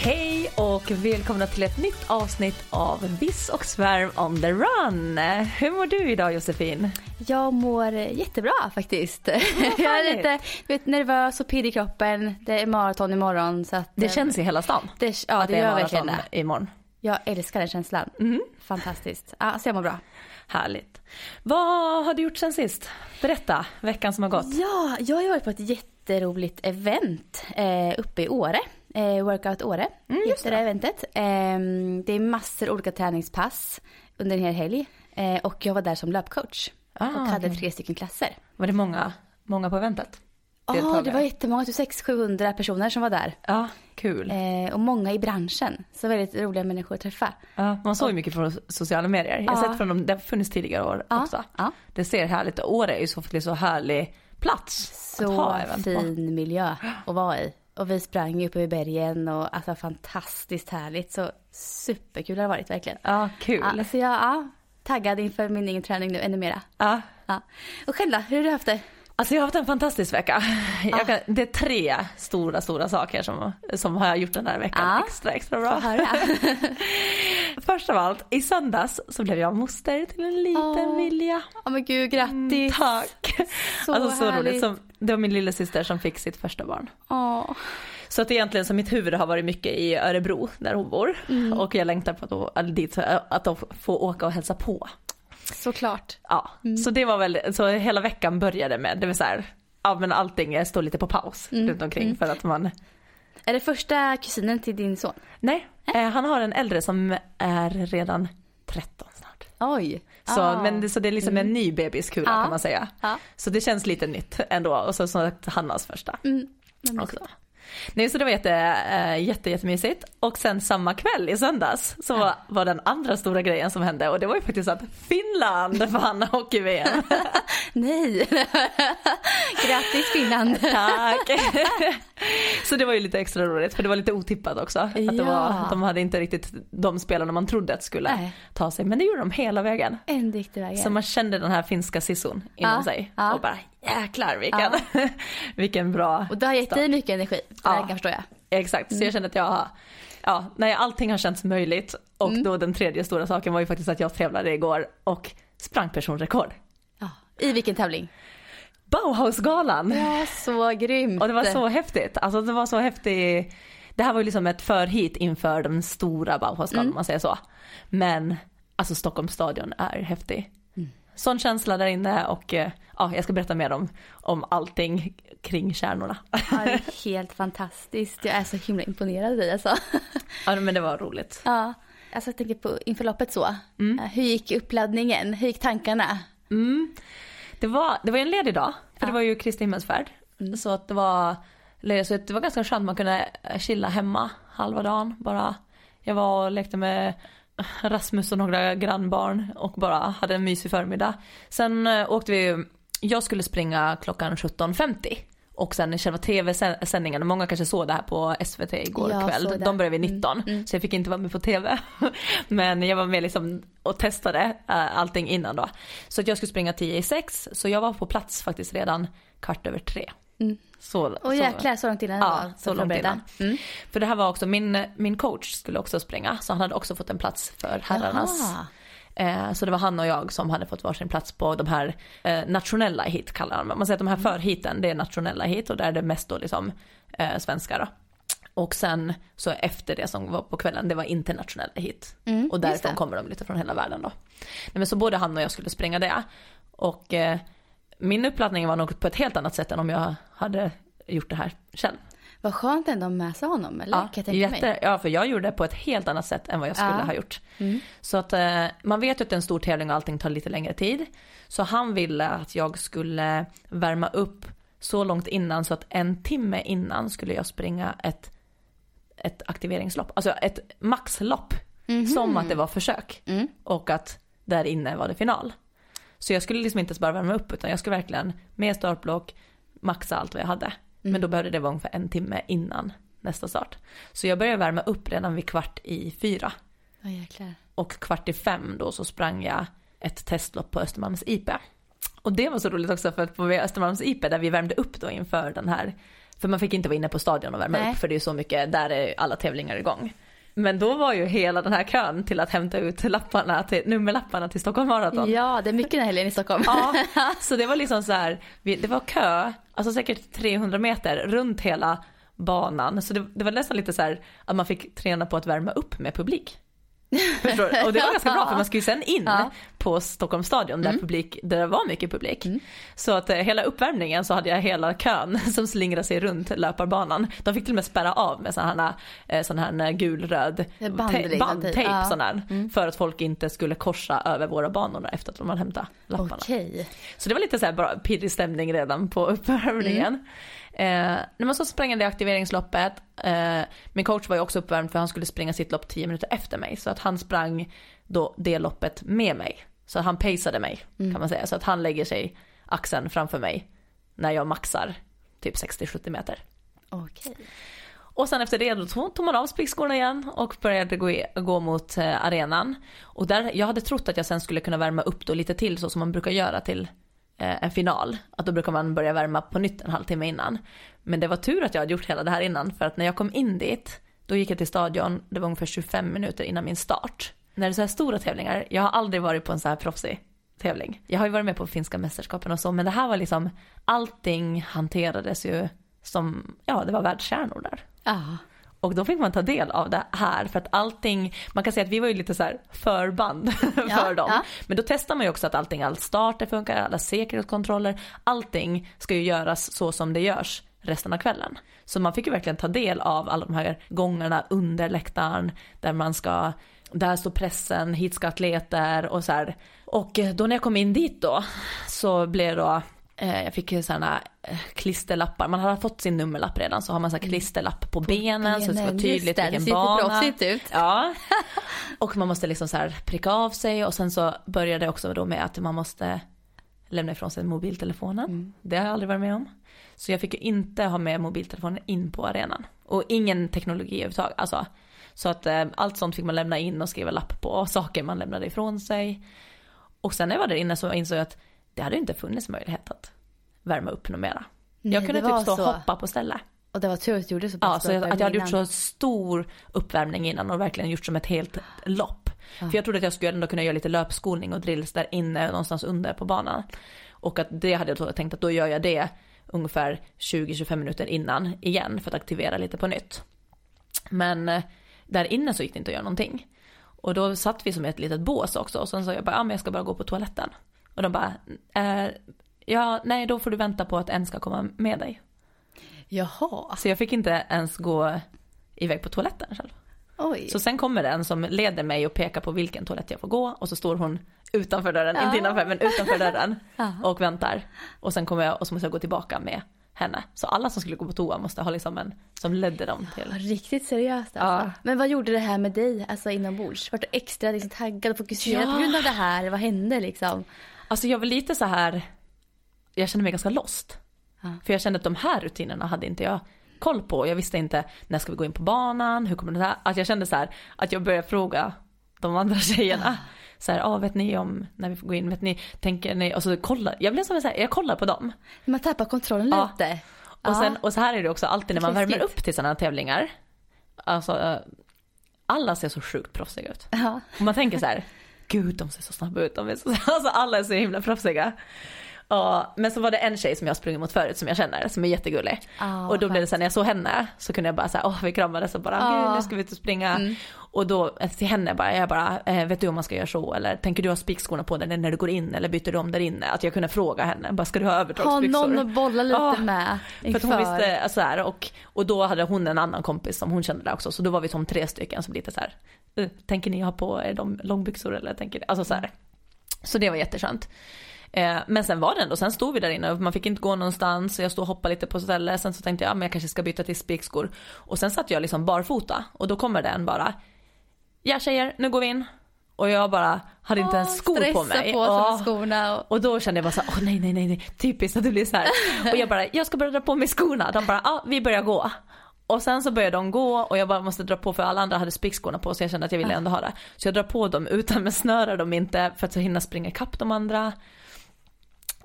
Hej och välkomna till ett nytt avsnitt av Viss och Svärm on the run. Hur mår du idag Josefin? Jag mår jättebra faktiskt. jag är lite vet, nervös och pirrig i kroppen. Det är maraton imorgon. Så att, Det känns i hela stan. det, ja, att det det gör verkligen det. imorgon. Jag älskar den känslan. Fantastiskt. Ja, så jag mår bra. Härligt. Vad har du gjort sen sist? Berätta, veckan som har gått. Ja, jag har varit på ett jätteroligt event eh, uppe i Åre. Eh, Workout Åre heter det eventet. Eh, det är massor olika träningspass under en hel helg. Eh, och jag var där som löpcoach. Ah, och hade okej. tre stycken klasser. Var det många, många på eventet? Ja, det Deltagare? var jättemånga. Typ 600-700 personer som var där. Ja, kul. Eh, och många i branschen. Så väldigt roliga människor att träffa. Ja, man såg ju mycket från sociala medier. Jag har sett från dem, det har funnits tidigare år också. Det ser härligt ut. Åre är ju så, så härlig plats att Så ha event på. fin miljö att vara i. Och vi sprang upp över bergen och alltså fantastiskt härligt. Så superkul har det varit verkligen. Ja, kul. Ja, så jag är taggad inför min egen träning nu ännu mera. Ja. Ja. Och själv då, hur har du haft det? Alltså jag har haft en fantastisk vecka. Jag kan, det är tre stora, stora saker som, som har gjort den här veckan Ja. extra, extra bra. Först av allt, i söndags så blev jag moster till en liten Åh, Vilja. Ja men gud, grattis. Tack! Så alltså så härligt. roligt. Som, det var min lilla syster som fick sitt första barn. Åh. Så att egentligen så mitt huvud har varit mycket i Örebro där hon bor. Mm. Och jag längtar på att, eller dit, att få åka och hälsa på. Såklart. Ja, Mm. så det var väl, så hela veckan började med, det vill säga, ja men allting står lite på paus Mm. runt omkring för att man, Är det första kusinen till din son? nej, eh, han har en äldre som är redan 13 snart. Oj. Så, Ah. men det, så det är liksom en ny bebiskula Ja. kan man säga. Ja. Så det känns lite nytt ändå och så som sagt Hannas första. Mm. Också. Nej så det var jätte, äh, jätte, jättemysigt. Och sen samma kväll i söndags så var, den andra stora grejen som hände och det var ju faktiskt att Finland vann hockey-VM. Nej. Grattis Finland. Tack! så det var ju lite extra roligt för det var lite otippat också. Att det Ja. var, de hade inte riktigt de spelarna man trodde att skulle Nej. ta sig men det gjorde de hela vägen. En riktig väg. Så man kände den här finska sisson inom Ja, sig ja. och bara jäklar vilken, vilken bra Och det har gett start. dig mycket energi. Det Ja. här kan förstå jag. Exakt, så jag kände att jag har, ja, nej allting har känts möjligt och Mm. då den tredje stora saken var ju faktiskt att jag tävlade igår och sprang personrekord. Ja. I vilken tävling? Bauhausgalan! Ja, så grymt. Och det var så häftigt, alltså det var så häftigt. Det här var ju liksom ett förhit inför den stora Bauhausgalan Mm. om man säger så. Men alltså Stockholms stadion är häftig. Mm. Sån känsla där inne och eh, ja, jag ska berätta mer om, om allting kring kärnorna. Ja, det är helt fantastiskt. Jag är så himla imponerad av dig alltså. Ja men det var roligt. Ja. Alltså jag tänker på inför loppet så. Ja, Hur gick uppladdningen? Hur gick tankarna? Mm. Det, var, det var en ledig dag, för det Ja. var ju Kristi himmelsfärd. Så att det var så det var ganska skönt, man kunde chilla hemma halva dagen bara. Jag var och lekte med Rasmus och några grannbarn och bara hade en mysig förmiddag. Sen eh, åkte vi, jag skulle springa klockan 17.50. Och sen själva tv-sändningen, många kanske såg det här på SVT igår Jag kväll. De började vid 19 Mm, mm. så jag fick inte vara med på tv. Men jag var med liksom och testade äh, allting innan då. Så jag skulle springa 10 i 6 så jag var på plats faktiskt redan kvart över tre. Mm. Så, Och jäklar så långt innan Ja, så långt innan. Mm. För det här var också, min, min coach skulle också springa så han hade också fått en plats för herrarnas. Eh, så det var han och jag som hade fått varsin plats på de här eh, nationella hit kallar man Man säger att de här förhiten det är nationella hit och där är det mest då liksom eh, svenskar då. Och sen så efter det som var på kvällen det var internationella hit. Mm, och därifrån kommer de lite från hela världen då. Nej, men så både han och jag skulle springa det. Och eh, min uppladdning var nog på ett helt annat sätt än om jag hade gjort det här själv. Vad skönt ändå att sig honom, eller? Ja, kan jag tänka mig. jätte, ja, för jag gjorde det på ett helt annat sätt än vad jag skulle Ja. ha gjort. Mm. Så att eh, man vet ju att en stor tävling och allting tar lite längre tid. Så han ville att jag skulle värma upp så långt innan så att en timme innan skulle jag springa ett, ett aktiveringslopp, alltså ett maxlopp. Som att det var försök. Mm. Och att där inne var det final. Så jag skulle liksom inte ens bara värma upp utan jag skulle verkligen med startblock maxa allt vad jag hade. Men då behövde det vara ungefär en timme innan nästa start. Så jag började värma upp redan vid kvart i fyra. Jäklar. Och kvart i fem då så sprang jag ett testlopp på Östermalms IP. Och det var så roligt också för att på Östermalms IP där vi värmde upp då inför den här, för man fick inte vara inne på stadion och värma Nej. upp för det är så mycket, där är alla tävlingar igång. Men då var ju hela den här kön till att hämta ut lapparna till, nummerlapparna till Stockholm Marathon. Ja, det är mycket den här helgen i Stockholm. Ja, så det var liksom så här, det var kö, alltså säkert 300 meter runt hela banan. Så det, det var nästan lite så här att man fick träna på att värma upp med publik. Förstår? Och det var ganska bra för man skulle ju sen in Ja. på Stockholms stadion där, publik, där det var mycket publik. Så att eh, hela uppvärmningen så hade jag hela kön som slingrade sig runt löparbanan. De fick till och med spärra av med sån här, eh, sån här eh, gul-röd band liksom, bandtejp. Ja. sån här, för att folk inte skulle korsa över våra banor efter att de hade hämtat lapparna. Okej. Så det var lite så här bara pirrig stämning redan på uppvärmningen. Eh, när man så sprang det aktiveringsloppet, eh, min coach var ju också uppvärmd för han skulle springa sitt lopp 10 minuter efter mig. Så att han sprang då det loppet med mig. Så han paceade mig kan man säga. Så att han lägger sig axeln framför mig när jag maxar typ 60-70 meter. Okej. Och sen efter det då tog man av spikskorna igen och började gå, i- gå mot eh, arenan. Och där, jag hade trott att jag sen skulle kunna värma upp då lite till så som man brukar göra till Eh, en final. Att då brukar man börja värma på nytt en halvtimme innan. Men det var tur att jag hade gjort hela det här innan för att när jag kom in dit, då gick jag till stadion, det var ungefär 25 minuter innan min start. När det är så här stora tävlingar, jag har aldrig varit på en så här proffsig tävling. Jag har ju varit med på finska mästerskapen och så, men det här var liksom, allting hanterades ju som, ja det var världskärnor där. Ja. Och då fick man ta del av det här för att allting, man kan säga att vi var ju lite så här förband för dem. ja. Men då testar man ju också att allting, all starter funkar, alla säkerhetskontroller, allting ska ju göras så som det görs resten av kvällen. Så man fick ju verkligen ta del av alla de här gångarna under läktaren där man ska, där står pressen, hit ska atleter och så här. Och då när jag kom in dit då så blev det då Jag fick sådana eh, klisterlappar, man hade fått sin nummerlapp redan så har man så här klisterlapp på, benen så det ska vara benen, tydligt det, det vilken ser bana. ut. Ja. Och man måste liksom så här pricka av sig och sen så började det också då med att man måste lämna ifrån sig mobiltelefonen. Mm. Det har jag aldrig varit med om. Så jag fick ju inte ha med mobiltelefonen in på arenan. Och ingen teknologi överhuvudtaget. Alltså, så att eh, allt sånt fick man lämna in och skriva lapp på, saker man lämnade ifrån sig. Och sen när jag var där inne så insåg jag att det hade inte funnits möjlighet att värma upp något mera. Nej, jag kunde typ stå och så. hoppa på stället. Och det var tur att du gjorde så Ja, pass så jag, att jag hade gjort innan. så stor uppvärmning innan och verkligen gjort som ett helt lopp. För jag trodde att jag skulle ändå kunna göra lite löpskolning och drills där inne någonstans under på banan. Och att det hade jag tänkt att då gör jag det ungefär 20-25 minuter innan igen för att aktivera lite på nytt. Men eh, där inne så gick det inte att göra någonting. Och då satt vi som i ett litet bås också och sen sa jag bara, ja men jag ska bara gå på toaletten. Och de bara, eh, ja nej då får du vänta på att en ska komma med dig. Jaha. Så jag fick inte ens gå iväg på toaletten själv. Oj. Så sen kommer en som leder mig och pekar på vilken toalett jag får gå och så står hon utanför dörren, Ja. inte innanför men utanför dörren Ja. och väntar. Och sen kommer jag och så måste jag gå tillbaka med henne. Så alla som skulle gå på toa måste ha liksom en som ledde dem till. Riktigt seriöst alltså. Ja. Men vad gjorde det här med dig, alltså inombords? Vart du extra liksom, taggad och fokuserad Ja. på grund av det här? Vad hände liksom? Alltså jag var lite så här, jag kände mig ganska lost. Ja. För jag kände att de här rutinerna hade inte jag koll på. Jag visste inte när ska vi gå in på banan, hur kommer det här? Att jag kände så här att jag började fråga de andra tjejerna. Så här, ah, vet ni om när vi får gå in, vet ni, tänker ni, och så kollar, jag blev som så här, jag kollar på dem. Man tappar kontrollen Ja. lite. Och, sen, och så här är det också alltid när man värmer upp till sådana tävlingar. Alltså, eh, alla ser så sjukt proffsiga ut. Ja. Och man tänker så här, gud de ser så snabba ut, de är så, alltså alla är så himla proffsiga. Ja, men så var det en tjej som jag sprungit mot förut som jag känner, som är jättegullig. Ah, och då blev det så när jag såg henne så kunde jag bara säga, åh vi kramades och bara, Ah. gud nu ska vi ut och springa. Och då till henne bara, jag bara, eh, vet du om man ska göra så? Eller tänker du ha spikskorna på dig när du går in? Eller byter du om där inne? Att jag kunde fråga henne, bara ska du ha Ha överdragsbyxor? någon att bolla lite Ja, med För att hon visste så här, och, och då hade hon en annan kompis som hon kände där också. Så då var vi som tre stycken som lite så här, "Eh, tänker ni ha på er de långbyxor eller tänker ni, alltså så här. Så det var jätteskönt. Eh, men sen var det ändå, sen stod vi där inne och man fick inte gå någonstans. Jag stod och hoppade lite på stället. Sen så tänkte jag, ja, men jag kanske ska byta till spikskor. Och sen satt jag liksom barfota och då kommer den bara, ja tjejer, nu går vi in. Och jag bara hade inte ens skor på mig. på Ja. skorna och... Och då kände jag bara så åh nej nej nej nej, typiskt att det blir så här. Och jag bara, jag ska börja dra på mig skorna. De bara, ja vi börjar gå. Och sen så började de gå och jag bara måste dra på för alla andra hade spikskorna på så jag kände att jag ville ändå ha det. Så jag drar på dem utan men snörar dem inte för att så hinna springa ikapp de andra.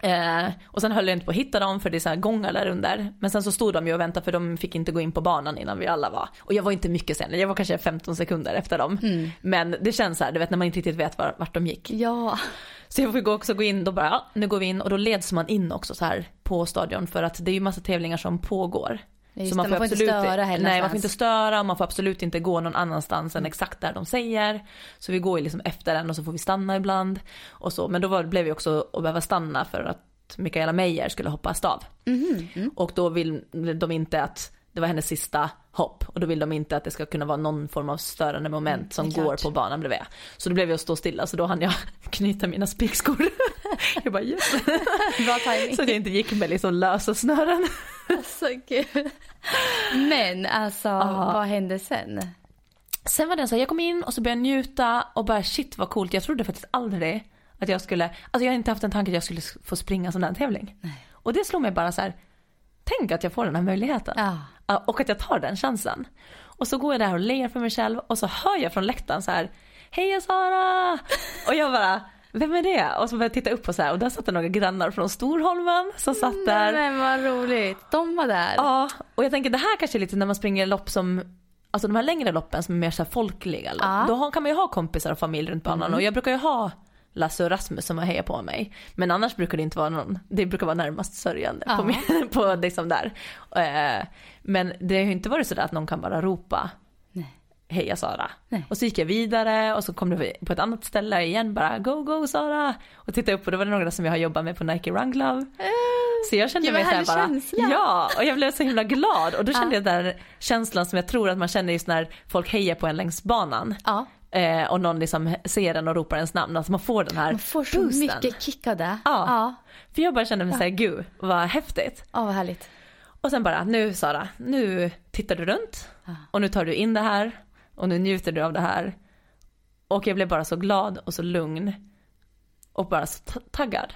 Eh, och sen höll jag inte på att hitta dem för det är så här gångar där under. Men sen så stod de ju och väntade för de fick inte gå in på banan innan vi alla var. Och jag var inte mycket sen, jag var kanske 15 sekunder efter dem. Men det känns så här, du vet när man inte riktigt vet var, vart de gick. Ja. Så jag fick också gå in, då bara, ja, nu går vi in och då leds man in också så här på stadion för att det är ju massa tävlingar som pågår. Just så det, man får inte störa heller Nej man får inte störa och man får absolut inte gå någon annanstans än exakt där de säger. Så vi går ju liksom efter den och så får vi stanna ibland. Och så. Men då var, blev vi också att behöva stanna för att Mikaela Meijer skulle hoppa stav. Mhm, Och då vill de inte att, det var hennes sista hopp och då vill de inte att det ska kunna vara någon form av störande moment som det är går på banan bredvid. Så då blev jag att stå stilla så då hann jag knyta mina spikskor. jag bara yes. Bra timing. Så att jag inte gick med liksom lösa snören. Alltså gud. Men alltså, vad hände sen? Sen var det så här, jag kom in och så började jag njuta och bara shit vad coolt. Jag trodde faktiskt aldrig att jag skulle, alltså jag har inte haft en tanke att jag skulle få springa sån där tävling. Och det slog mig bara så här, tänk att jag får den här möjligheten. Ja. Och att jag tar den chansen. Och så går jag där och ler för mig själv och så hör jag från läktaren så här, hej Sara! Och jag bara, vem är det? Och så började jag titta upp och så här och där satt det några grannar från Storholmen som satt där. Men vad roligt. De var där. Ja, och jag tänker det här kanske är lite när man springer lopp som Alltså de här längre loppen som är mer så folkliga lopp. Ja. Då kan man ju ha kompisar och familj runt banan och jag brukar ju ha Lasse och Rasmus som har hejat på mig. Men annars brukar det inte vara någon, det brukar vara närmast sörjande Ja. på, min, på liksom där. Eh, Men det har ju inte varit sådär att någon kan bara ropa Nej. Heja Sara. Nej. Och så gick jag vidare och så kom det på ett annat ställe igen bara Go go Sara. Och tittade upp och då var det några som jag har jobbat med på Nike Run Club. Så jag kände Gud, mig såhär bara, känsla. ja och jag blev så himla glad och då kände jag den där känslan som jag tror att man känner just när folk hejar på en längs banan. Ja. Eh, och någon liksom ser en och ropar ens namn, att man får den här Man får så boosten. mycket kick av det. Ja. Ja. För jag bara kände mig såhär, gud vad häftigt. Ja, vad härligt. Och sen bara, nu Sara, nu tittar du runt och nu tar du in det här och nu njuter du av det här. Och jag blev bara så glad och så lugn och bara så ta- taggad.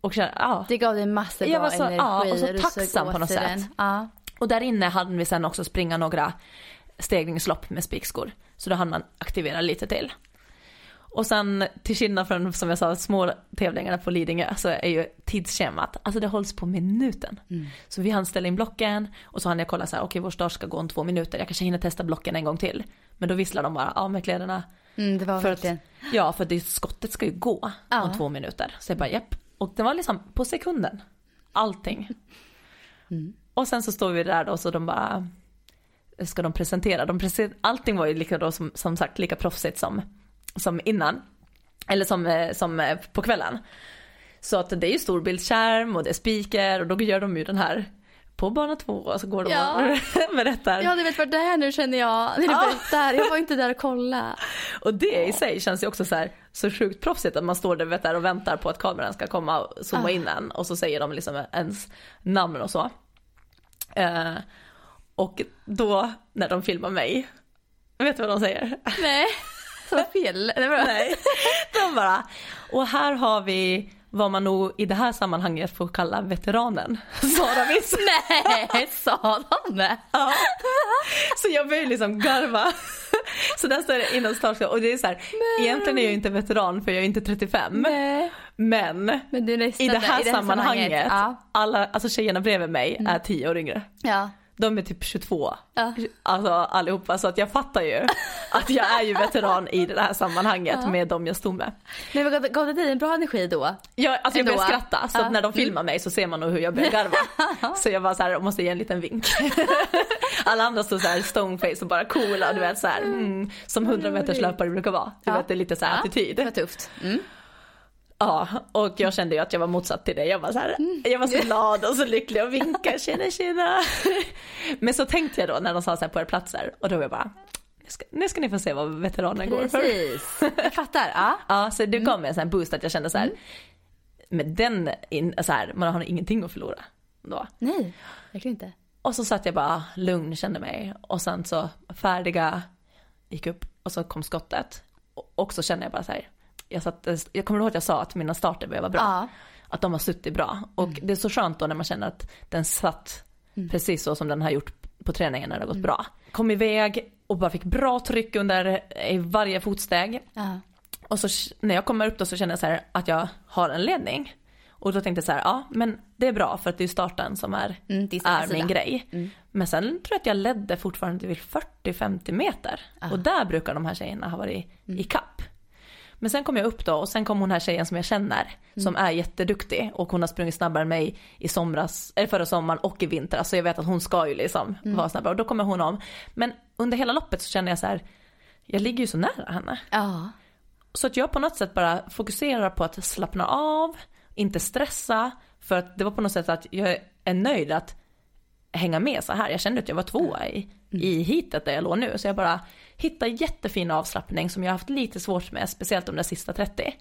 Och kände, ja. Det gav dig massor Jag bra var så- energi. ja, och så tacksam på något sätt. Ja. Och där inne hade vi sen också springa några stegringslopp med spikskor. Så då hann man aktivera lite till. Och sen till skillnad från som jag sa små tävlingarna på Lidingö så är ju tidsschemat, alltså det hålls på minuten. Så vi hann ställa in blocken och så hann jag kolla så här, okej vår start ska gå om två minuter, jag kanske hinner testa blocken en gång till. Men då visslar de bara av med kläderna. Mm, det var För verkligen. att, ja för det, skottet ska ju gå Ja. om två minuter. Så jag bara japp. Och det var liksom på sekunden. Allting. Och sen så står vi där då så de bara ska de presentera. De presen- Allting var ju lika då som, som sagt lika proffsigt som, som innan. Eller som, eh, som eh, på kvällen. Så att det är ju storbildsskärm och det är speaker och då gör de ju den här på bana två och så går de Ja. och berättar. Ja, du vet vad det är nu känner jag. När du Ja. berättar. Jag var inte där och kollade. Och det i sig känns ju också så här så sjukt proffsigt att man står där, vet, där och väntar på att kameran ska komma och zooma Ah. in en och så säger de liksom ens namn och så. Eh, och då när de filmar mig, vet du vad de säger? Nej. Så fel. Nej. De bara, och här har vi vad man nog i det här sammanhanget får kalla veteranen. Sara Wiss. Nej, sa de det? Ja. Så jag började liksom garva. Så där står det innan startskott och det är så här, egentligen är jag inte veteran för jag är inte 35. Nej. Men Men du är nästan i det här sammanhanget, Ja. alla, alltså tjejerna bredvid mig är 10 år yngre. ja. De är typ 22. Ja. Alltså allihopa så att jag fattar ju att jag är ju veteran i det här sammanhanget Ja. med de jag stod med. Men gav- det dig en bra energi då? Jag, alltså jag börjar skratta så Ja. när de filmar mig så ser man nog hur jag börjar garva. Så jag bara så här, måste ge en liten vink. Alla andra står så här stoneface och bara coola, du vet så här, mm, som 100 meters löpare brukar vara. Du Ja. vet det är lite så här attityd. Det var tufft. Mm. Ja, och jag kände ju att jag var motsatt till det. Jag var så här, jag var så glad och så lycklig och vinkade, tjena tjena. Men så tänkte jag då när de sa så här på era platser och då var jag bara, nu ska, nu ska ni få se vad veteranen går för. Precis. Jag fattar. Ja. Ja, så det gav mig en sån här boost att jag kände så här, Men den, in, så här, man har ingenting att förlora då. Nej, verkligen inte. Och så satt jag bara lugn, kände mig. Och sen så färdiga, gick upp och så kom skottet. Och så kände jag bara så här, jag, satt, jag kommer ihåg att jag sa att mina starter var bra. Ja. Att de har suttit bra. Och Mm. det är så skönt då när man känner att den satt precis så som den har gjort på träningen när det har gått Mm. bra. Kom iväg och bara fick bra tryck under i varje fotsteg. Ja. Och så när jag kommer upp då så känner jag så att jag har en ledning. Och då tänkte jag så här, ja men det är bra för att det är starten som är, Mm, är är min grej. Mm. Men sen tror jag att jag ledde fortfarande vid 40-50 meter. Ah. Och där brukar de här tjejerna ha varit Mm. i kapp. Men sen kom jag upp då och sen kom hon här tjejen som jag känner, som Mm. är jätteduktig och hon har sprungit snabbare än mig i somras, eller förra sommaren och i vinter. Så jag vet att hon ska ju liksom Mm. vara snabbare och då kommer hon om. Men under hela loppet så känner jag så här, jag ligger ju så nära henne. Ja. Så att jag på något sätt bara fokuserar på att slappna av, inte stressa. För att det var på något sätt att jag är nöjd att hänga med så här. Jag kände att jag var tvåa i, i hitet där jag låg nu. Så jag bara hittade jättefin avslappning som jag har haft lite svårt med, speciellt de där sista 30.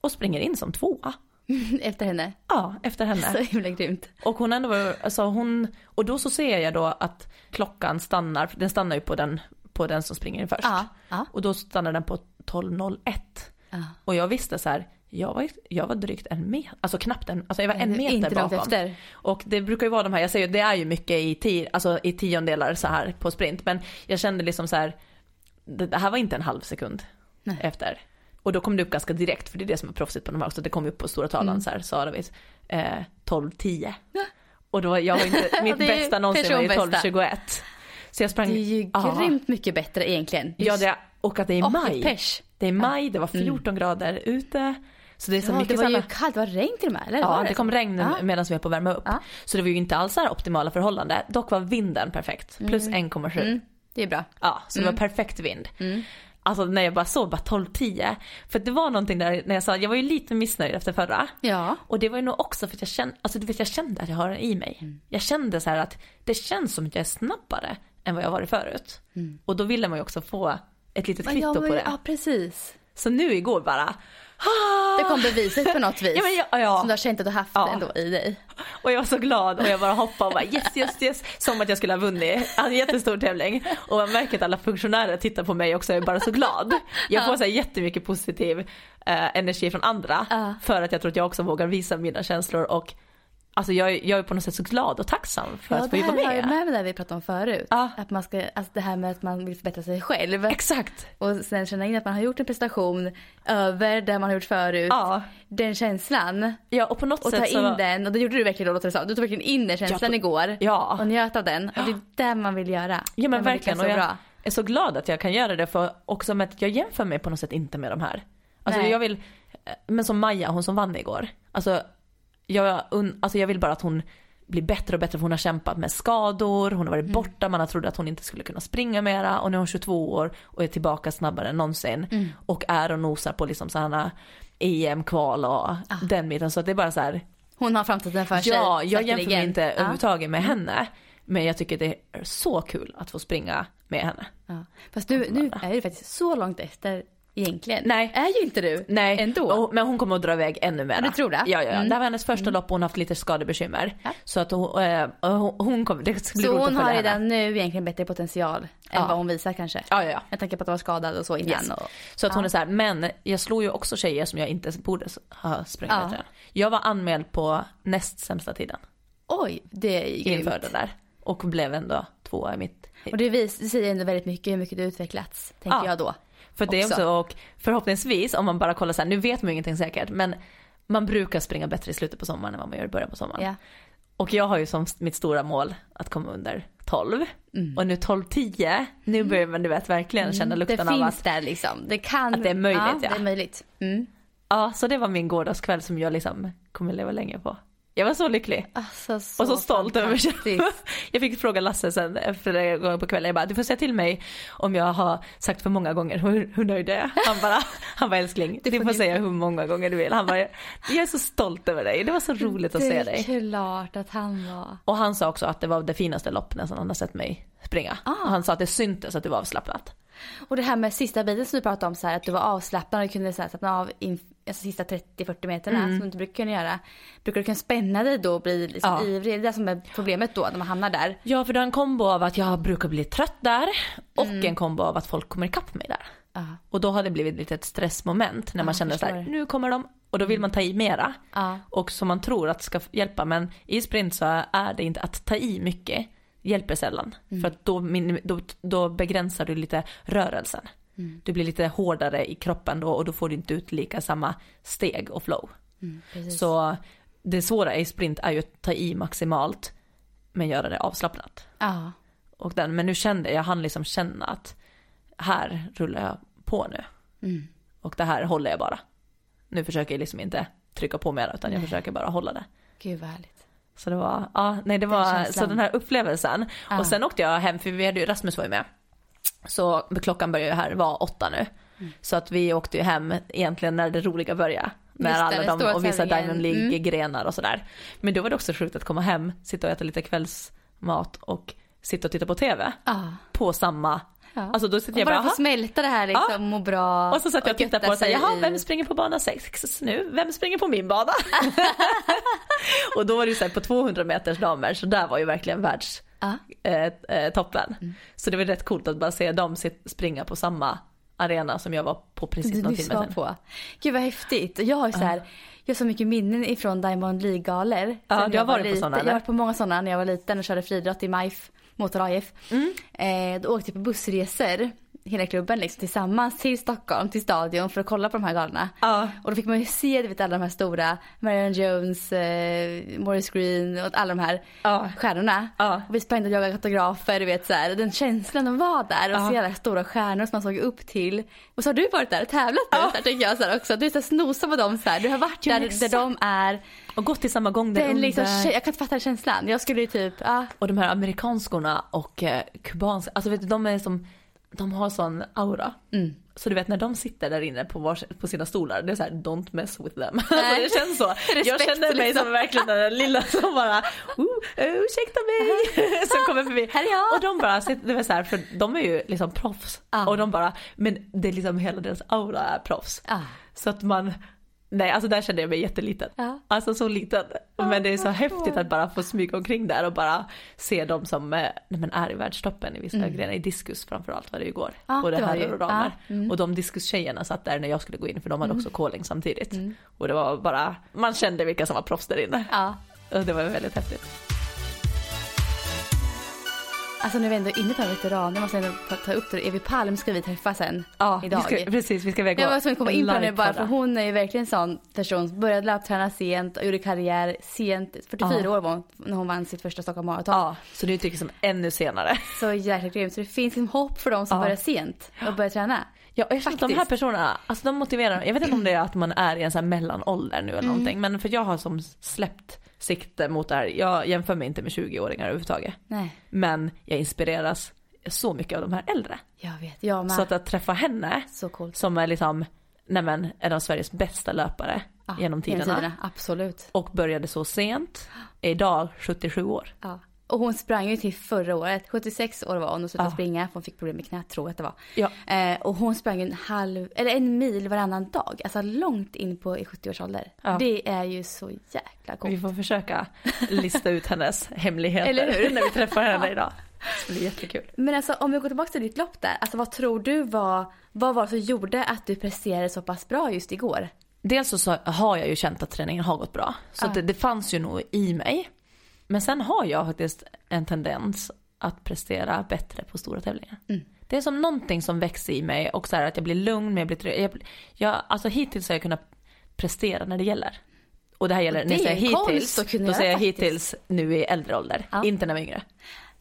Och springer in som tvåa. Efter henne. Ja, efter henne. Så himla grymt. Och hon ändå var, alltså hon, och då så ser jag då att klockan stannar, den stannar ju på den, på den som springer in först. Ja. Ja. Och då stannar den på 12.01. ja. Och jag visste så här, jag var, jag var drygt en meter, alltså knappt en, alltså jag var en meter Inte bakom. efter. Och det brukar ju vara de här, jag säger ju, det är ju mycket i, tio, alltså i tiondelar så här på sprint. Men jag kände liksom så här, det, här var inte en halv sekund Nej. efter. Och då kom det upp ganska direkt, för det är det som är proffsigt på de här också, det kom upp på stora tavlan Mm. så här, sa David, eh, 12.10. Och då, jag var inte, mitt bästa någonsin var ju personbästa. 12.21. Så jag sprang, Det är ju Ja. grymt mycket bättre egentligen. ja det, och att det är maj. pers. Det är maj, det var 14 grader ute. Så det är så Ja, mycket det var ju sådana- kallt, det var regn till och med. Eller? Ja, var det kom regn Ja. medan vi var på att värma upp. Ja. Så det var ju inte alls här optimala förhållanden. Dock var vinden perfekt. Plus 1,7. Mm, det är bra. Ja, så det var perfekt vind. Alltså när jag bara såg bara 12-10. För det var någonting där när jag sa, jag var ju lite missnöjd efter förra. Ja. Och det var ju nog också för att jag kände, alltså du vet jag kände att jag har den i mig. Jag kände så här att det känns som att jag är snabbare än vad jag varit förut. Och då ville man ju också få ett litet kvitto ja, på det. Ja, precis. Så nu igår bara! Det kom beviset på något vis. Ja, men ja, ja. Som du har känt att du haft Ja. ändå i dig. Och jag var så glad och jag bara hoppade och bara yes, yes, yes. Som att jag skulle ha vunnit en jättestor tävling. Och man märker att alla funktionärer tittar på mig också och är bara så glad. Jag får så här jättemycket positiv eh, energi från andra. Ja. För att jag tror att jag också vågar visa mina känslor och Alltså jag, är- jag är på något sätt så glad och tacksam för Ja, att få vara har ju med. med det vi pratade om förut. Ja. Att man ska, alltså det här med att man vill förbättra sig själv. Exakt. Och sen känna in att man har gjort en prestation över det man har gjort förut. Ja. Den känslan. Ja och på något Och ta sätt in så... den. Och det gjorde du verkligen då. Du tog verkligen in den känslan Ja, igår. Ja. Och njöt av den. Och det är det man vill göra. Ja men verkligen och jag bra. är så glad att jag kan göra det för också med att jag jämför mig på något sätt inte med de här. Alltså Nej. jag vill, men som Maja, hon som vann igår. Alltså jag, alltså jag vill bara att hon blir bättre och bättre för hon har kämpat med skador, hon har Mm. varit borta, man har trott att hon inte skulle kunna springa mera och nu är hon 22 år och är tillbaka snabbare än någonsin. Mm. Och är och nosar på liksom sådana EM-kval och den biten. Så att det är bara så här, Hon har framtiden för sig. Ja, jag jämför mig inte. Mm. överhuvudtaget med henne. Men jag tycker det är så kul att få springa med henne. Ja. Fast nu, nu är du faktiskt så långt efter egentligen. Nej. Är ju inte du. Nej, Ändå. men hon kommer att dra iväg ännu mer. Du tror det? Ja, ja, ja. Mm. Det här var hennes första lopp och hon har haft lite skadebekymmer. Ja. Så att hon, eh, hon, kommer, det ska bli så hon har redan henne. nu egentligen bättre potential än Ja. vad hon visar kanske. Ja, ja, ja. Jag tänker på att hon var skadad och så innan. Yes. Och, Så att hon Ja. är så här, men jag slår ju också tjejer som jag inte borde ha sprungit Ja. än. Jag var anmäld på näst sämsta tiden oj, det är grymt. inför det där. Och blev ändå tvåa i mitt Och det, vis, det säger ändå väldigt mycket hur mycket du utvecklats, tänker Ja. jag då. För det är också. också, och förhoppningsvis om man bara kollar så här, nu vet man ju ingenting säkert, men man brukar springa bättre i slutet på sommaren än vad man gör i början på sommaren. Ja. Och jag har ju som mitt stora mål att komma under 12. Mm. Och nu 12-10, nu börjar man du vet verkligen känna det lukten av finns att, där liksom. Det kan. att det är möjligt, Ja, ja. det är möjligt. Mm. ja så det var min gårdagskväll som jag liksom kommer leva länge på. Jag var så lycklig. Alltså, så och så stolt över mig själv. Jag fick fråga Lasse sen efter gången på kvällen, jag bara du får säga till mig om jag har sagt för många gånger hur, hur nöjd jag är. Han bara, han bara älskling, du får får du- säga hur många gånger du vill. Han bara, jag är så stolt över dig, det var så roligt att se Det är dig. klart att han var. Och han sa också att det var det finaste lopp nästan han har sett mig springa. Ah. Och han sa att det syntes att det var avslappnat. Och det här med sista biten som du pratade om, så här, att du var avslappnad och kunde så här, slappna av in, alltså, sista 30-40 meterna Mm. som du inte brukar kunna göra. Brukar du kunna spänna dig då och bli liksom Ja. ivrig? Det är det som är problemet då när man hamnar där. Ja för det är en kombo av att jag brukar bli trött där och en kombo av att folk kommer ikapp mig där. Ja. Och då har det blivit lite ett stressmoment när man Ja, känner så här, förstår. nu kommer de och då vill man ta i mera. Ja. Och som man tror att ska hjälpa men i sprint så är det inte att ta i mycket hjälper sällan. För att då, då, då begränsar du lite rörelsen. Du blir lite hårdare i kroppen då och då får du inte ut lika samma steg och flow. Mm. Så det svåra i sprint är ju att ta i maximalt men göra det avslappnat. Ja. Och den, men nu kände jag, hann liksom känna att här rullar jag på nu. Mm. Och det här håller jag bara. Nu försöker jag liksom inte trycka på mer utan jag Nej. försöker bara hålla det. Gud vad härligt. Så det var, ja nej det var, känslan. så den här upplevelsen. Ja. Och sen åkte jag hem för vi hade ju, Rasmus var ju med. Så klockan börjar ju här vara åtta nu. Mm. Så att vi åkte ju hem egentligen när det roliga började. När Just alla de och vissa. Diamond Mm. League-grenar och sådär. Men då var det också sjukt att komma hem, sitta och äta lite kvällsmat och sitta och titta på TV. Ja. På samma, ja. alltså då sitter och jag bara bara, få smälta det här liksom, må bra. och så satt jag och tittade på det såhär, sig jaha vem springer på bana 6 nu? Vem springer på min bana? och då var det ju såhär på 200 meters damer så där var ju verkligen världs Ja. Eh, eh, toppen. Mm. Så det var rätt coolt att bara se dem springa på samma arena som jag var på precis Du någon timme sedan. på. Gud vad häftigt. Jag har så här, jag har så mycket minnen ifrån Diamond League-galor. Ja, du jag har var varit på såna, Jag har varit på många sådana när jag var liten och körde friidrott i MIF, Motor AIF. Mm. Eh, då åkte jag på bussresor, hela klubben liksom, tillsammans till Stockholm, till stadion för att kolla på de här galorna. Ja. Och då fick man ju se du vet, alla de här stora, Marion Jones, eh, Maurice Green och alla de här Ja. stjärnorna. Ja. Och vi sprang och jagade autografer, du vet så här. Den känslan de var där och Ja. så jävla stora stjärnor som man såg upp till. Och så har du varit där och tävlat Ja. här, tycker jag så här också. Du är så på dem så här. Du har varit Ja, där, där exakt. de är. Och gått till samma gång där Den under. liksom, jag kan inte fatta den känslan. Jag skulle ju typ, ja. Och de här amerikanskorna och eh, kubanska, alltså vet du de är som, de har sån aura. Mm. Så du vet när de sitter där inne på, vars, på sina stolar, det är så här don't mess with them. Alltså det känns så. jag känner mig liksom. som verkligen den lilla som bara, oh, ursäkta mig, som kommer förbi. Här är jag. Och de bara, sitter- det var så här, för de är ju liksom proffs. Ja. Och de bara, men det är liksom hela deras aura är proffs. Ja. Så att man, nej alltså där kände jag mig jätteliten. Ja. Alltså så liten. Men det är så häftigt att bara få smyga omkring där och bara se dem som eh, nej, men är i världstoppen i vissa grenar. I diskus framförallt var det igår. Mm. Ja, Både det var det herrar och damer. Ja, mm. Och de diskustjejerna satt där när jag skulle gå in för de hade också calling samtidigt. Mm. Och det var bara, man kände vilka som var proffs där inne. ja. Och det var väldigt häftigt. Alltså när vi ändå är inne på veteraner måste ändå ta- upp det. Evi Palm ska vi träffa sen Ja, idag. Vi ska, precis, vi ska iväg Jag var tvungen att komma in på henne bara för hon är ju verkligen en sån person. som Började löpträna sent och gjorde karriär sent. 44 Ja. år var hon när hon vann sitt första Stockholm Marathon. Ja, så är ju liksom ännu senare. Så jäkla grymt. Så det finns liksom hopp för de som Ja. börjar sent och börjar träna. Ja, och jag känner att de här personerna, alltså de motiverar, jag vet inte om det är att man är i en sån här mellanålder nu eller någonting, men för jag har som släppt sikte mot det här, jag jämför mig inte med 20-åringar överhuvudtaget. Nej, Men jag inspireras så mycket av de här äldre. jag vet. Jag med. Så att, att träffa henne, som är liksom, nej men, en av Sveriges bästa löpare Ja, genom tiderna. Absolut. Och började så sent, är idag 77 år. Ja. Och hon sprang ju till förra året. 76 år var hon och slutade Ja. springa för hon fick problem med knät tror jag att det var. Ja. Eh, och hon sprang en halv, eller en mil varannan dag. Alltså långt in på i 70 års ålder. Ja. Det är ju så jäkla coolt. Vi får försöka lista ut hennes hemligheter Eller hur? när vi träffar henne idag. Det blir jättekul. Men alltså om vi går tillbaka till ditt lopp där. Alltså vad tror du var, vad var det som gjorde att du presterade så pass bra just igår? Dels så, har jag ju känt att träningen har gått bra. Så Ja. det, det fanns ju nog i mig. Men sen har jag faktiskt en tendens att prestera bättre på stora tävlingar. Mm. Det är som någonting som växer i mig och så att jag blir lugn, men jag blir trygg. Jag, jag, alltså hittills har jag kunnat prestera när det gäller. Och det här gäller, Och när jag det säger hittills, då säger jag faktiskt. hittills nu i äldre ålder. Ja. Inte när jag var yngre.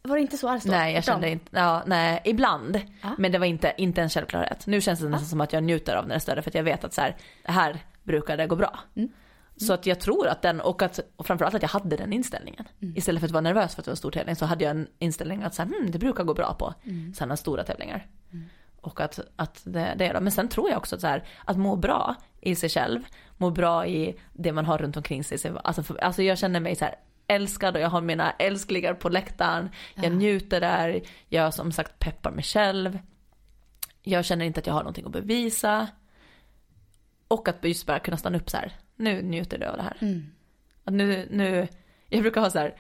Var det inte så alls då? Nej, jag kände inte, ja, nej, ibland. Ja. Men det var inte, inte en självklarhet. Nu känns det nästan som att jag njuter av när det är större för att jag vet att så här, här brukar det gå bra. Mm. Så att jag tror att den, och, att, och framförallt att jag hade den inställningen. Mm. Istället för att vara nervös för att det var en stor tävling så hade jag en inställning att så här, hmm, det brukar gå bra på Mm. sådana stora tävlingar. Och att, att det, det är då. Men sen tror jag också att, så här, att må bra i sig själv, må bra i det man har runt omkring sig. Så- Alltså, för, alltså jag känner mig så här älskad och jag har mina älsklingar på läktaren. Jag Ja. njuter där, jag som sagt peppar mig själv. Jag känner inte att jag har någonting att bevisa. Och att just bara kunna stanna upp så här. Nu njuter du av det här. Mm. Att nu, nu, jag brukar ha så här,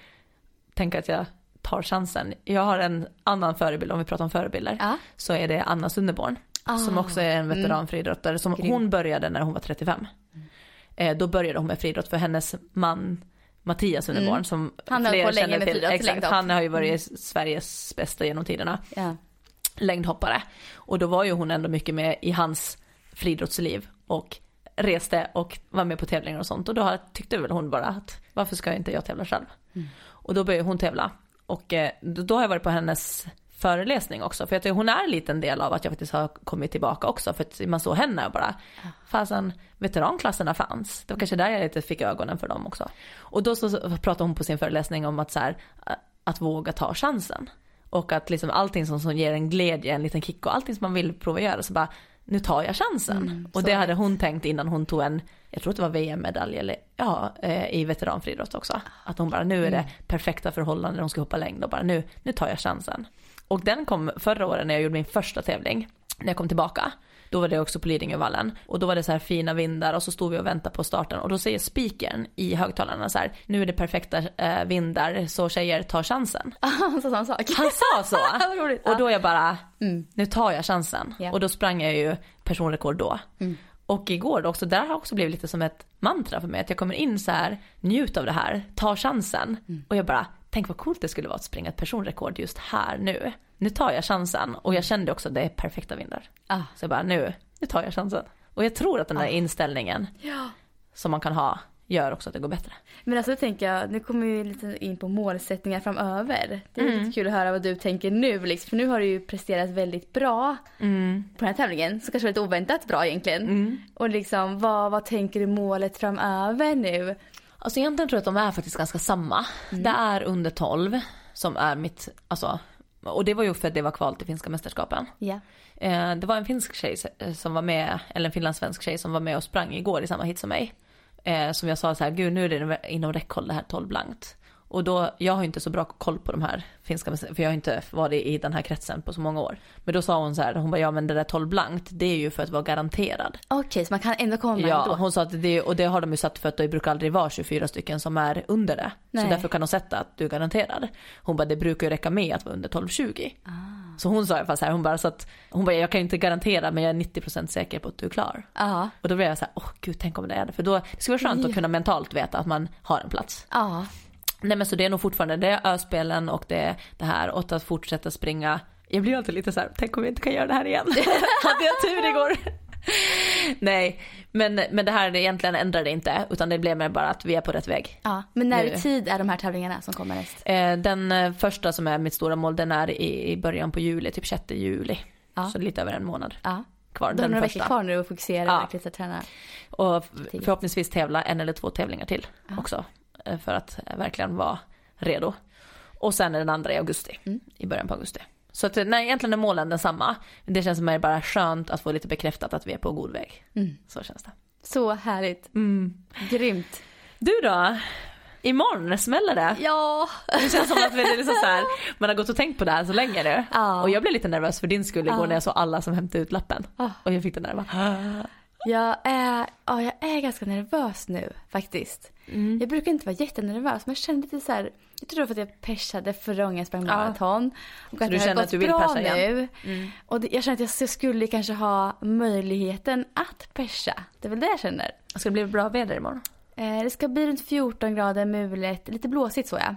tänka att jag tar chansen. Jag har en annan förebild, om vi pratar om förebilder, Ja. så är det Anna Sunderborn. Ah. Som också är en veteranfriidrottare. Som Grym. hon började när hon var 35. Eh, då började hon med friidrott för hennes man Mattias Sunderborn som Mm. Han har fler känner till. Exakt, han har ju varit Sveriges bästa genom tiderna Ja. längdhoppare. Och då var ju hon ändå mycket med i hans friidrottsliv och reste och var med på tävlingar och sånt. Och då tyckte väl hon bara att varför ska inte jag tävla själv? Och då började hon tävla. Och eh, då har jag varit på hennes föreläsning också. För jag tycker hon är en liten del av att jag faktiskt har kommit tillbaka också. För att man såg henne och bara, fasen veteranklasserna fanns. Det var kanske där jag lite fick ögonen för dem också. Och då så så pratade hon på sin föreläsning om att så här, att våga ta chansen. Och att liksom allting som, som ger en glädje, en liten kick och allting som man vill prova göra så bara nu tar jag chansen. och det hade hon tänkt innan hon tog en, jag tror att det var VM-medalj eller ja, eh, i veteranfriidrott också. Att hon bara nu är det perfekta förhållanden hon ska hoppa längd och bara nu, nu tar jag chansen. Och den kom förra året när jag gjorde min första tävling, när jag kom tillbaka. Då var det också på Lidingövallen och då var det så här fina vindar och så stod vi och väntade på starten och då säger speakern i högtalarna så här, nu är det perfekta eh, vindar så tjejer tar chansen. Han sa samma sak. Han sa så. Och då jag bara, Mm. nu tar jag chansen. Ja. Och då sprang jag ju personrekord då. Mm. Och igår då också, där har också blivit lite som ett mantra för mig. Att jag kommer in så här, njut av det här, ta chansen. Mm. Och jag bara, tänk vad coolt det skulle vara att springa ett personrekord just här nu. Nu tar jag chansen. Och jag kände också att det är perfekta vindar. Ah. Så jag bara, nu, nu tar jag chansen. Och jag tror att den där inställningen Ja. som man kan ha gör också att det går bättre. Men alltså tänker jag, nu kommer vi lite in på målsättningar framöver. Det är Mm. lite kul att höra vad du tänker nu liksom. För nu har du ju presterat väldigt bra Mm. på den här tävlingen. Så kanske var lite oväntat bra egentligen. Och liksom vad, vad tänker du målet framöver nu? Alltså egentligen tror jag att de är faktiskt ganska samma. Det är under 12 som är mitt, alltså, och det var ju för att det var kval till finska mästerskapen. Ja. Eh, det var en finsk tjej som var med, eller en finlandssvensk tjej som var med och sprang igår i samma hit som mig. Eh, som jag sa så här, gud nu är det inom räckhåll det här 12 blankt. Och då, jag har inte så bra koll på de här finska för jag har inte varit i den här kretsen på så många år. Men då sa hon så här, hon bara ja men det där 12 blankt det är ju för att vara garanterad. Okej, så man kan ändå komma med Ja, ändå? hon sa att det, och det har de ju satt för att det brukar aldrig vara 24 stycken som är under det. Nej. Så därför kan de sätta att du är garanterad. Hon bara, det brukar ju räcka med att vara under 12-20. Så hon sa i alla fall så här, hon bara så att, hon bara, jag kan inte garantera men jag är 90% säker på att du är klar. Ja. Och då blev jag så här, åh gud tänk om det är det. För då, det skulle vara skönt Ja. att kunna mentalt veta att man har en plats. Ja. Nej men så det är nog fortfarande, det är öspelen och det är det här och att fortsätta springa. Jag blir alltid lite så här, tänk om vi inte kan göra det här igen. Hade jag tur igår. Nej, men, men det här egentligen ändrar det inte utan det blev mer bara att vi är på rätt väg. ja. Men när i tid är de här tävlingarna som kommer näst? Eh, Den eh, första som är mitt stora mål den är i, i början på juli, typ 6 juli. Ja. Så lite över en månad Ja. kvar. Du har några veckor kvar nu att fokusera Ja. och verkligen träna. Och förhoppningsvis tävla en eller två tävlingar till också. Eh, För att eh, verkligen vara redo. Och sen är den andra i augusti. Mm. I början på augusti. Så att, nej, egentligen är målen densamma. Det känns mig bara skönt att få lite bekräftat att vi är på god väg. Mm. Så känns det. Så härligt. Grymt. Du då? Imorgon smäller det. Ja. Det känns som att vi är liksom så här, man har gått och tänkt på det här så länge nu. Ja. Och jag blev lite nervös för din skull igår Ja. när jag såg alla som hämtade ut lappen. Ah. Och jag fick den där bara, Jag är, ja, jag är ganska nervös nu faktiskt. Mm. Jag brukar inte vara jättenervös men jag kände lite så här, jag tror för att jag persade förra gången jag sprang Ja. maraton. Och att du känner att du vill persa igen? nu. Och det, jag känner att jag, jag skulle kanske ha möjligheten att persa. Det är väl det jag känner. ska det bli bra väder imorgon? Eh, det ska bli runt 14 grader mulet, lite blåsigt så ja.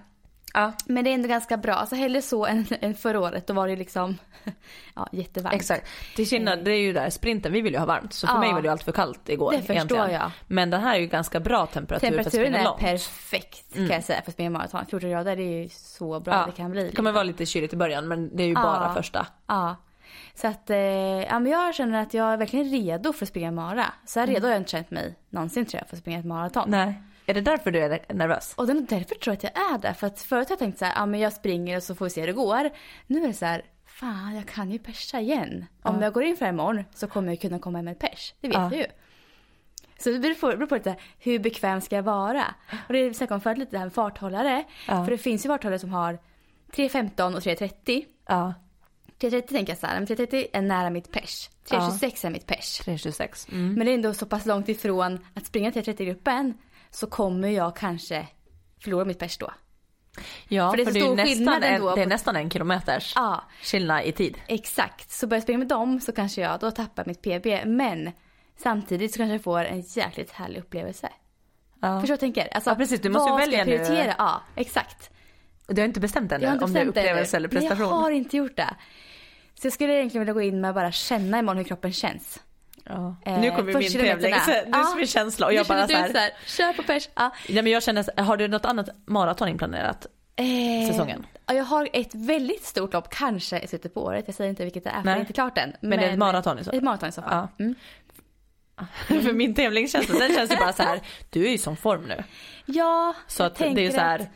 Ja. Men det är ändå ganska bra. Alltså hellre så än, än förra året. Då var det liksom ja, jättevarmt. Exakt. Till skillnad, det är ju där sprinten, vi vill ju ha varmt. Så för Ja. mig var det ju allt för kallt igår. Det förstår egentligen. jag. Men den här är ju ganska bra temperatur för att Temperaturen springa är långt. perfekt kan jag säga för att springa maraton. 14 grader det är ju så bra Ja. det kan bli. Det kommer vara lite kyligt i början men det är ju Ja. bara första. Ja. Så att, eh, ja men jag känner att jag är verkligen redo för att springa mara. Så här redo har jag inte känt mig någonsin tror jag för att springa ett maraton. Nej. Är det därför du är nervös? Och det är nog därför tror jag att jag är där. För att förut har jag tänkt så här, ja men jag springer och så får vi se hur det går. Nu är det så här, fan jag kan ju persa igen. Om jag går in för det imorgon så kommer jag kunna komma med pers. Det vet Ja. jag ju. Så det beror på, det lite hur bekväm ska jag vara. Och det är vi snackade om förut lite det här med farthållare. Ja. För det finns ju farthållare som har 3.15 och 3.30. Ja. 330 tänker jag så här, men 330 är nära mitt pers. 326 är mitt pers. 326. Mm. Men det är ändå så pass långt ifrån att springa 330-gruppen så kommer jag kanske förlora mitt pers då. Ja, För för det är det så är, nästan en, det är nästan en kilometers Ja, skillnad i tid. exakt. Så börjar jag springa med dem så kanske jag då tappar mitt PB. Men samtidigt så kanske jag får en jäkligt härlig upplevelse. Ja. Förstår du vad jag tänker? Alltså, Ja, precis. Du måste vad välja ska nu. jag prioritera? Ja, exakt. Du har inte bestämt ännu inte om det är det upplevelse eller prestation? Nej, jag har inte gjort det. Så jag skulle egentligen vilja gå in med att bara känna imorgon hur kroppen känns. Ja. Eh, nu kommer min tävling, så du som är känsla och jag bara så här, kör på pers. Ja. Ja men jag känner, har du något annat maraton inplanerat? Eh, Säsongen. Ja, jag har ett väldigt stort lopp, kanske i slutet på året. Jag säger inte vilket det är för Nej. det är inte klart än. Men, det är ett maraton i så Ett maraton i så fall. Ja. Mm. För min tävlingskänsla, den känns ju bara så här, du är ju som form nu. Ja, Så jag att det är ju så här,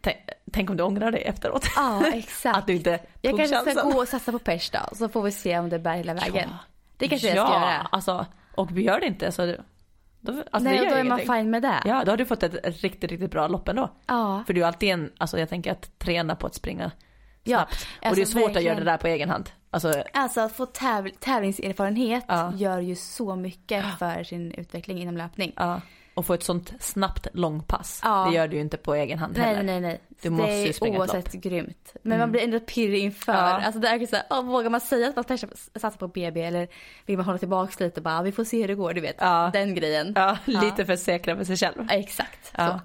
tänk, tänk om du ångrar dig efteråt. Ja, exakt. Att du inte jag tog kanske ska gå och satsa på pers då, så får vi se om det bär hela vägen. Ja. Det kanske jag ja, ska göra. alltså, och vi gör det inte så då, alltså, Nej, det då är man fine med det. Ja, då har du fått ett, ett riktigt, riktigt bra lopp ändå. Ja. För du är alltid en, alltså jag tänker att träna på att springa Ja, snabbt. och det är alltså svårt att göra verkligen. det där på egen hand. Alltså, Alltså att få täv- tävlingserfarenhet Ja. gör ju så mycket för sin utveckling inom löpning. ja. Och få ett sånt snabbt långpass. Ja. Det gör du ju inte på egen hand Nej, heller. nej, nej. Du Så måste det ju är springa ett oavsett grymt. Men man blir ändå pirrig inför. Ja. Alltså det är så här, åh, vågar man säga att man kanske satsar på BB eller vill man hålla tillbaka lite bara, vi får se hur det går, du vet. Ja. Den grejen. Ja, lite för säkra med sig själv. Exakt. Så.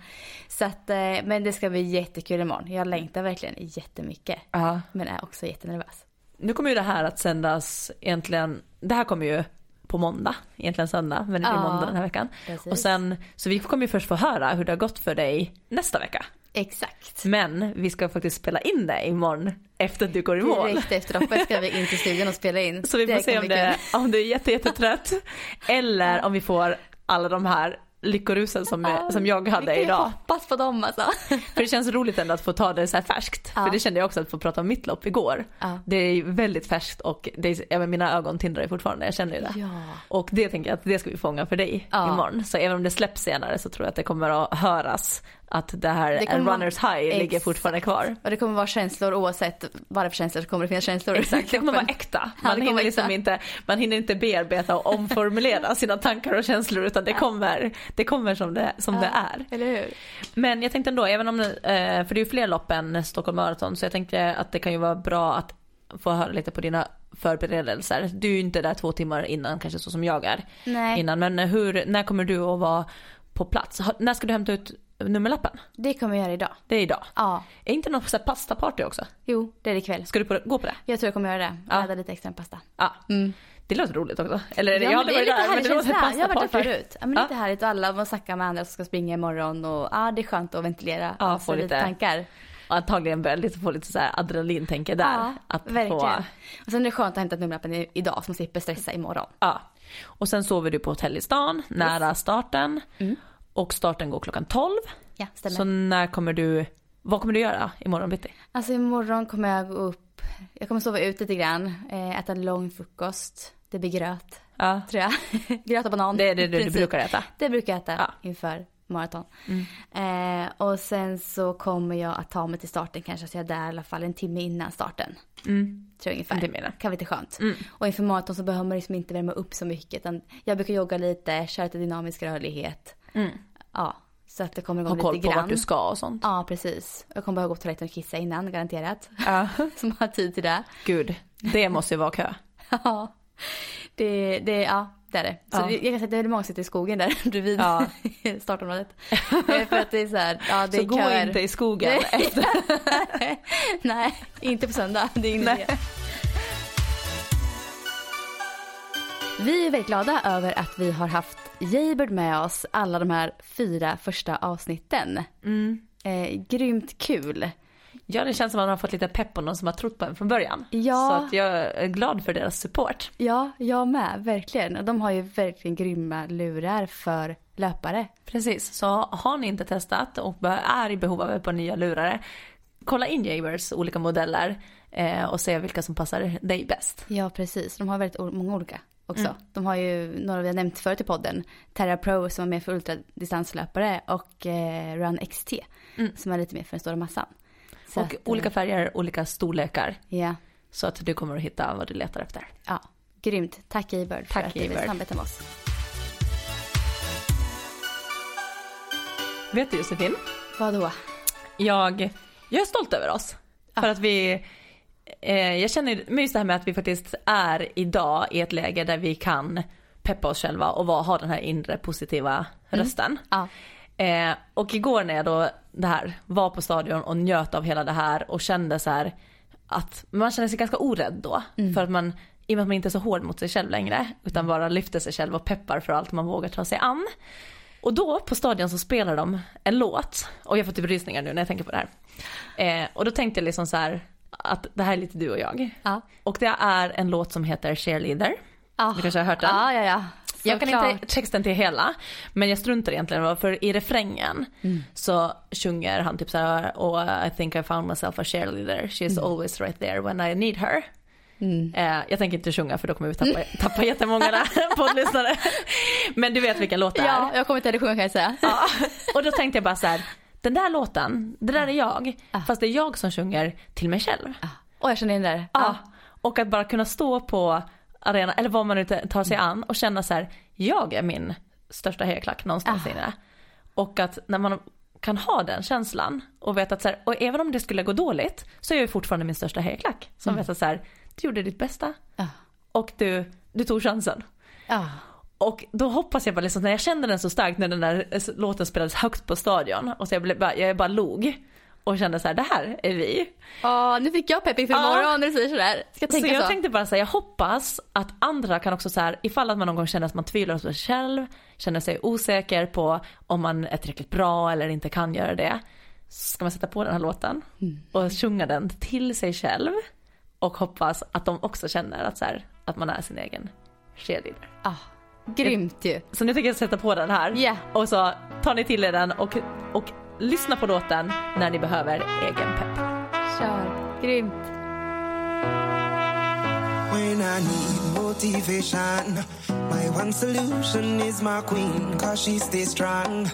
så att, eh, men det ska bli jättekul imorgon. Jag längtar verkligen jättemycket. Ja. Men är också jättenervös. Nu kommer ju det här att sändas egentligen, det här kommer ju på måndag, egentligen söndag, men det är Ja. måndag den här veckan. Precis. Och sen, så vi kommer ju först få höra hur det har gått för dig nästa vecka. Exakt. Men vi ska faktiskt spela in det imorgon efter att du går i mål. Direkt efter loppet ska vi in till studion och spela in. Så vi får se kan om, det, om du är jätte, jättetrött eller om vi får alla de här lyckorusen som, Ja, som jag hade ju idag. hoppas på dem alltså. För det känns roligt ändå att få ta det så färskt. Ja. För det kände jag också att få prata om mitt lopp igår. Ja. Det är väldigt färskt och det är, även mina ögon tindrar fortfarande, jag känner ju det. Ja. Och det tänker jag att det ska vi fånga för dig imorgon. Så även om det släpps senare så tror jag att det kommer att höras att det här Det en vara- runners high ligger fortfarande kvar. Och det kommer vara känslor oavsett vad det är för känslor så kommer det finnas känslor. Exakt, det kommer vara äkta. Ja, Man kommer hinner, liksom äkta. inte, man hinner inte bearbeta och omformulera sina tankar och känslor utan det kommer, det kommer som, det, som det är. Eller hur? Men jag tänkte ändå, även om, eh, för det är ju fler lopp än Stockholm Marathon så jag tänkte att det kan ju vara bra att få höra lite på dina förberedelser. Du är ju inte där två timmar innan kanske så som jag är Nej, innan. Men hur, när kommer du att vara på plats? När ska du hämta ut nummerlappen? det kommer jag göra idag. Det är idag. Ja, Är inte något så här pastaparty också? jo, det är det ikväll. Ska du på, gå på det? Jag tror jag kommer göra det. Ja. Äta lite extra pasta. Ja. Mm. Det låter roligt också. Eller Ja, jag men har det är lite där härlig känsla. Jag har varit där förut. Ja, men Ja. lite härligt och alla man snackar med andra som ska springa imorgon och ja, det är skönt att ventilera Ja, få lite lite- tankar. Och antagligen väldigt få lite så här adrenalintänke där. Ja, att verkligen. Få, Och sen är det skönt att hämta nummerlappen idag så man slipper stressa imorgon. ja. Och sen sover du på hotell i stan, nära starten. Mm. Och starten går klockan 12. Ja, stämmer. Så när kommer du, vad kommer du göra imorgon bitti? Alltså imorgon kommer jag gå upp, jag kommer sova ut lite grann, eh, äta en lång frukost. Det blir gröt, Ja. tror jag. gröt och banan. Det är det du, du brukar äta? Det brukar jag äta Ja. inför maraton. Mm. Eh, och sen så kommer jag att ta mig till starten kanske, så jag är där i alla fall en timme innan starten. Mm. Tror jag ungefär. Timme innan. Kan vara lite skönt. Mm. Och inför maraton så behöver man liksom inte värma upp så mycket. Utan jag brukar jogga lite, köra lite dynamisk rörlighet. Mm. Ja, så att det kommer igång Ha koll lite på grann. vart du ska och sånt. Ja, precis. Jag kommer behöva gå på toaletten och kissa innan, garanterat. Ja. Som har tid till det. Gud, det måste ju vara kö. Ja, det, det, ja, det är det. Så Ja. jag kan säga att det är många som sitter i skogen där bredvid Ja. startområdet. För att det är så här, ja det Så är gå köer. inte i skogen. Nej, inte på söndag. Det är ingen idé. Vi är väldigt glada över att vi har haft Jaybird med oss alla de här fyra första avsnitten. Mm. Eh, grymt kul. Ja, det känns som att man har fått lite pepp på någon som har trott på en från början. Ja. Så att jag är glad för deras support. Ja, jag med, verkligen. De har ju verkligen grymma lurar för löpare. Precis, så har ni inte testat och är i behov av ett par nya lurare, kolla in Jabers olika modeller eh, och se vilka som passar dig bäst. Ja, precis. De har väldigt många olika också. Mm. De har ju några vi har nämnt förut i podden. Terra Pro som är mer för ultradistanslöpare och eh, Run XT Mm. som är lite mer för den stora massan. Så och att, eh, olika färger, olika storlekar. Ja, Så att du kommer att hitta vad du letar efter. Ja, grymt. Tack Eibird för att du Eibird. samarbeta med oss. Vet du Josefin? Vadå? Jag, jag är stolt över oss. För att vi, eh, jag känner med just det här med att vi faktiskt är idag i ett läge där vi kan peppa oss själva och ha den här inre positiva rösten. Ja. Eh, och igår när jag då det här var på stadion och njöt av hela det här och kände så här att man känner sig ganska orädd då. För att man, i och med att man inte är så hård mot sig själv längre utan bara lyfter sig själv och peppar för allt man vågar ta sig an. Och då på stadion så spelar de en låt och jag får typ rysningar nu när jag tänker på det här. Eh, och då tänkte jag liksom så här att det här är lite du och jag. Ja. Och det är en låt som heter Cheerleader. Ja. Du kanske har hört den? Ja, ja, ja. Jag kan Såklart. inte texten till hela, men jag struntar egentligen för i refrängen så sjunger han typ så här oh I think I found myself a cheerleader, she's always right there when I need her. Eh, jag tänker inte sjunga för då kommer vi tappa, tappa jättemånga där poddlyssnare. Men du vet vilken låt det är. Ja, jag kommer inte ihåg sjunga kan jag säga. Ja. Och då tänkte jag bara så här, den där låten, det där är jag. Fast det är jag som sjunger till mig själv. Och jag känner det där. Ja. Och att bara kunna stå på arena eller vad man nu tar sig an och känna så här, jag är min största hejaklack någonstans Ah. inne. Och att när man kan ha den känslan och veta att så här, och även om det skulle gå dåligt så är jag fortfarande min största hejaklack. Som vet att så här, du gjorde ditt bästa Ja. och du, du tog chansen. Ja. Och då hoppas jag bara liksom, när jag kände den så starkt när den där låten spelades högt på stadion och så jag, blev bara, jag bara log och kände så här, det här är vi. Åh, nu fick jag pepping för Ja. imorgon när du säger sådär. Ska jag Så tänka jag så? tänkte bara säga, jag hoppas att andra kan också så här, ifall att man någon gång känner att man tvivlar på sig själv, känner sig osäker på om man är tillräckligt bra eller inte kan göra det. Så ska man sätta på den här låten och sjunga den till sig själv och hoppas att de också känner att, så här, att man är sin egen cheerleader. Ah, grymt ju. Så nu tänker jag sätta på den här Ja. och så tar ni till er den och, och lyssna på låten när ni behöver egen pepp. Kör. Grymt. When I need motivation, my one solution is my queen, cause she stays strong.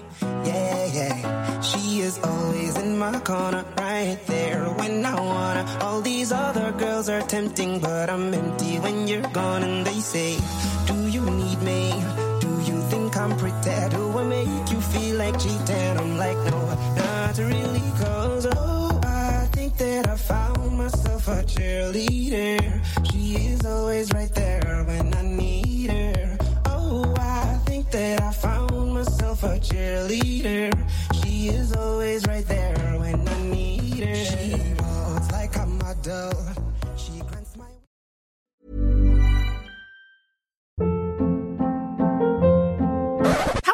Yeah, yeah. She is always in my corner, right there when I wanna. All these other girls are tempting, but I'm empty when you're gone. And they say, me? Do you think I'm pretty? Do I make you feel like cheating? I'm like, No, not really, cause oh, I think that I found myself a cheerleader. She is always right there when I need her. Oh, I think that I found myself a cheerleader. She is always right there when I